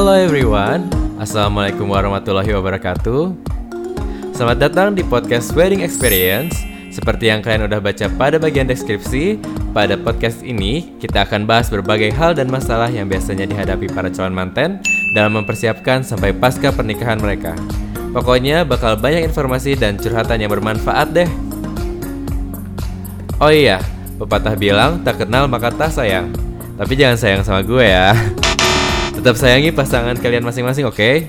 Halo everyone, Assalamualaikum warahmatullahi wabarakatuh. Selamat datang di podcast Wedding Experience. Seperti yang kalian udah baca pada bagian deskripsi Pada podcast ini, kita akan bahas berbagai hal dan masalah yang biasanya dihadapi para calon manten Dalam mempersiapkan sampai pasca pernikahan mereka. Pokoknya bakal banyak informasi dan curhatan yang bermanfaat deh. Oh iya, pepatah bilang tak kenal maka tak sayang. Tapi jangan sayang sama gue ya Tetap sayangi pasangan kalian masing-masing, oke? Okay?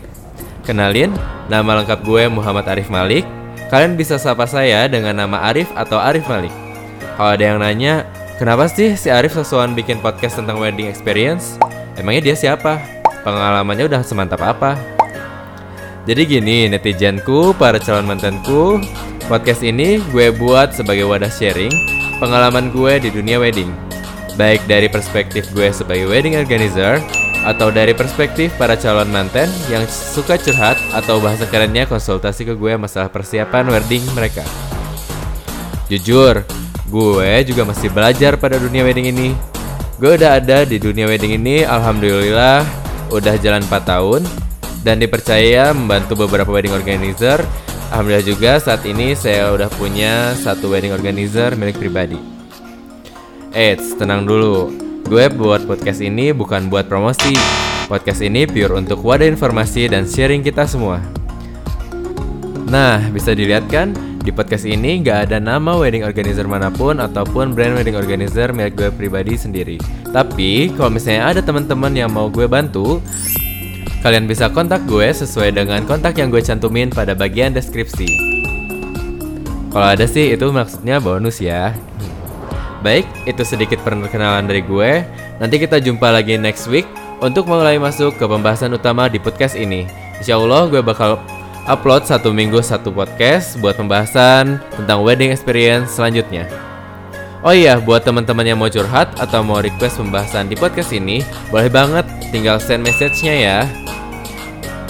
Kenalin, nama lengkap gue Muhammad Arif Malik. Kalian bisa sapa saya dengan nama Arif atau Arif Malik. Kalau ada yang nanya, kenapa sih si Arif sesuatu bikin podcast tentang wedding experience? Emangnya dia siapa? Pengalamannya udah semantap apa? Jadi gini, netizenku, para calon mantanku, podcast ini gue buat sebagai wadah sharing pengalaman gue di dunia wedding. Baik dari perspektif gue sebagai wedding organizer atau dari perspektif para calon manten yang suka curhat atau bahasa kerennya konsultasi ke gue masalah persiapan wedding mereka. Jujur, gue juga masih belajar pada dunia wedding ini. Gue udah ada di dunia wedding ini, alhamdulillah udah jalan 4 tahun dan dipercaya membantu beberapa wedding organizer. Alhamdulillah juga saat ini saya udah punya satu wedding organizer milik pribadi. Eits, tenang dulu. Gue buat podcast ini bukan buat promosi. Podcast ini pure untuk wadah informasi dan sharing kita semua. Nah, bisa dilihat kan, di podcast ini nggak ada nama wedding organizer mana pun ataupun brand wedding organizer milik gue pribadi sendiri. Tapi, kalau misalnya ada teman-teman yang mau gue bantu, kalian bisa kontak gue sesuai dengan kontak yang gue cantumin pada bagian deskripsi. Kalau ada sih itu maksudnya bonus ya. Baik, itu sedikit perkenalan dari gue. Nanti kita jumpa lagi next week untuk mulai masuk ke pembahasan utama di podcast ini. Insya Allah gue bakal upload satu minggu satu podcast buat pembahasan tentang wedding experience selanjutnya. Oh iya, buat teman-teman yang mau curhat atau mau request pembahasan di podcast ini, boleh banget tinggal send message-nya ya.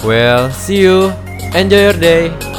Well, see you. Enjoy your day.